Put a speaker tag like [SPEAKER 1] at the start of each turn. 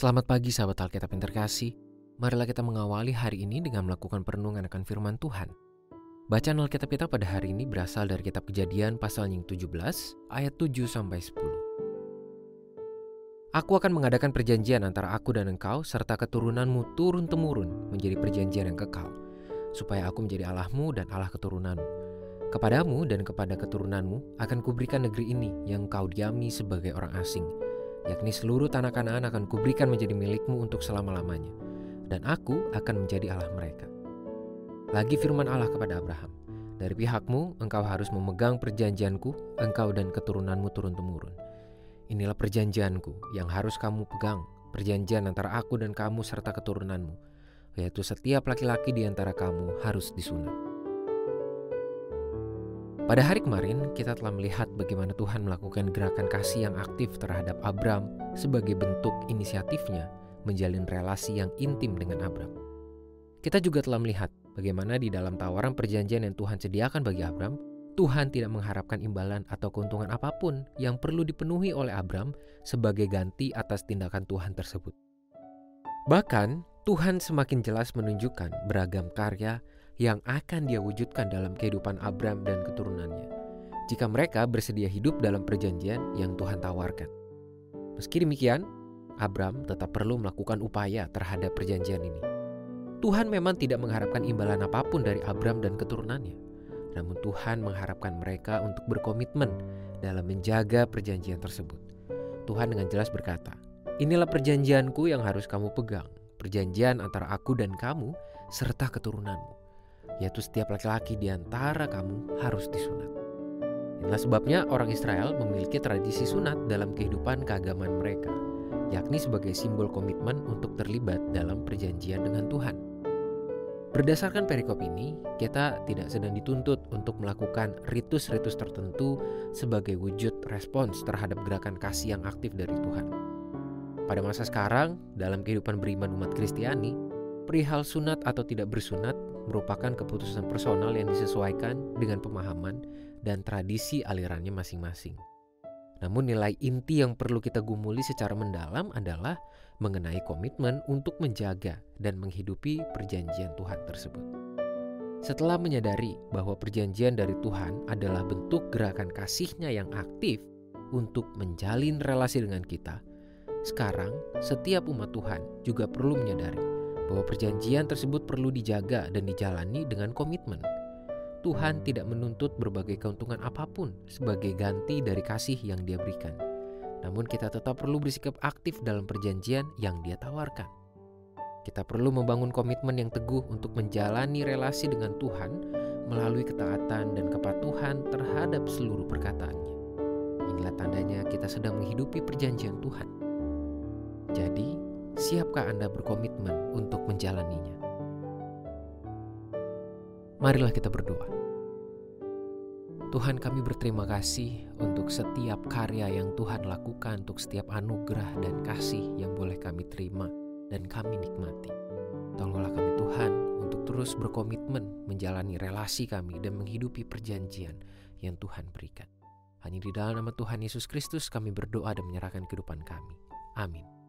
[SPEAKER 1] Selamat pagi sahabat Alkitab yang terkasih. Marilah kita mengawali hari ini dengan melakukan perenungan akan firman Tuhan. Bacaan Alkitab kita pada hari ini berasal dari kitab Kejadian pasal yang 17 ayat 7 sampai 10. Aku akan mengadakan perjanjian antara aku dan engkau serta keturunanmu turun-temurun menjadi perjanjian yang kekal, supaya aku menjadi Allahmu dan Allah keturunanmu. Kepadamu dan kepada keturunanmu akan kuberikan negeri ini yang kau diami sebagai orang asing, yakni seluruh tanah Kanaan akan kuberikan menjadi milikmu untuk selama-lamanya, dan aku akan menjadi Allah mereka. Lagi firman Allah kepada Abraham, dari pihakmu engkau harus memegang perjanjianku, engkau dan keturunanmu turun-temurun. Inilah perjanjianku yang harus kamu pegang, perjanjian antara aku dan kamu serta keturunanmu, yaitu setiap laki-laki di antara kamu harus disunat. Pada hari kemarin, kita telah melihat bagaimana Tuhan melakukan gerakan kasih yang aktif terhadap Abram sebagai bentuk inisiatifnya menjalin relasi yang intim dengan Abram. Kita juga telah melihat bagaimana di dalam tawaran perjanjian yang Tuhan sediakan bagi Abram, Tuhan tidak mengharapkan imbalan atau keuntungan apa pun yang perlu dipenuhi oleh Abram sebagai ganti atas tindakan Tuhan tersebut. Bahkan, Tuhan semakin jelas menunjukkan beragam karya yang akan dia wujudkan dalam kehidupan Abram dan keturunannya jika mereka bersedia hidup dalam perjanjian yang Tuhan tawarkan. Meski demikian, Abram tetap perlu melakukan upaya terhadap perjanjian ini. Tuhan memang tidak mengharapkan imbalan apa pun dari Abram dan keturunannya, namun Tuhan mengharapkan mereka untuk berkomitmen dalam menjaga perjanjian tersebut. Tuhan dengan jelas berkata, "Inilah perjanjianku yang harus kamu pegang, perjanjian antara aku dan kamu serta keturunanmu." Yaitu setiap laki-laki di antara kamu harus disunat. Inilah sebabnya orang Israel memiliki tradisi sunat dalam kehidupan keagamaan mereka, yakni sebagai simbol komitmen untuk terlibat dalam perjanjian dengan Tuhan. Berdasarkan perikop ini, kita tidak sedang dituntut untuk melakukan ritus-ritus tertentu sebagai wujud respons terhadap gerakan kasih yang aktif dari Tuhan. Pada masa sekarang, dalam kehidupan beriman umat Kristiani, perihal sunat atau tidak bersunat merupakan keputusan personal yang disesuaikan dengan pemahaman dan tradisi alirannya masing-masing. Namun nilai inti yang perlu kita gumuli secara mendalam adalah mengenai komitmen untuk menjaga dan menghidupi perjanjian Tuhan tersebut. Setelah menyadari bahwa perjanjian dari Tuhan adalah bentuk gerakan kasihnya yang aktif untuk menjalin relasi dengan kita, sekarang setiap umat Tuhan juga perlu menyadari bahwa perjanjian tersebut perlu dijaga dan dijalani dengan komitmen. Tuhan tidak menuntut berbagai keuntungan apa pun sebagai ganti dari kasih yang Dia berikan. Namun, kita tetap perlu bersikap aktif dalam perjanjian yang Dia tawarkan. Kita perlu membangun komitmen yang teguh untuk menjalani relasi dengan Tuhan melalui ketaatan dan kepatuhan terhadap seluruh perkataannya. Inilah tandanya kita sedang menghidupi perjanjian Tuhan. Jadi, Siapkah Anda berkomitmen untuk menjalaninya? Marilah kita berdoa. Tuhan kami berterima kasih untuk setiap karya yang Tuhan lakukan, untuk setiap anugerah dan kasih yang boleh kami terima dan kami nikmati. Tolonglah kami Tuhan untuk terus berkomitmen menjalani relasi kami dan menghidupi perjanjian yang Tuhan berikan. Hanya di dalam nama Tuhan Yesus Kristus kami berdoa dan menyerahkan kehidupan kami. Amin.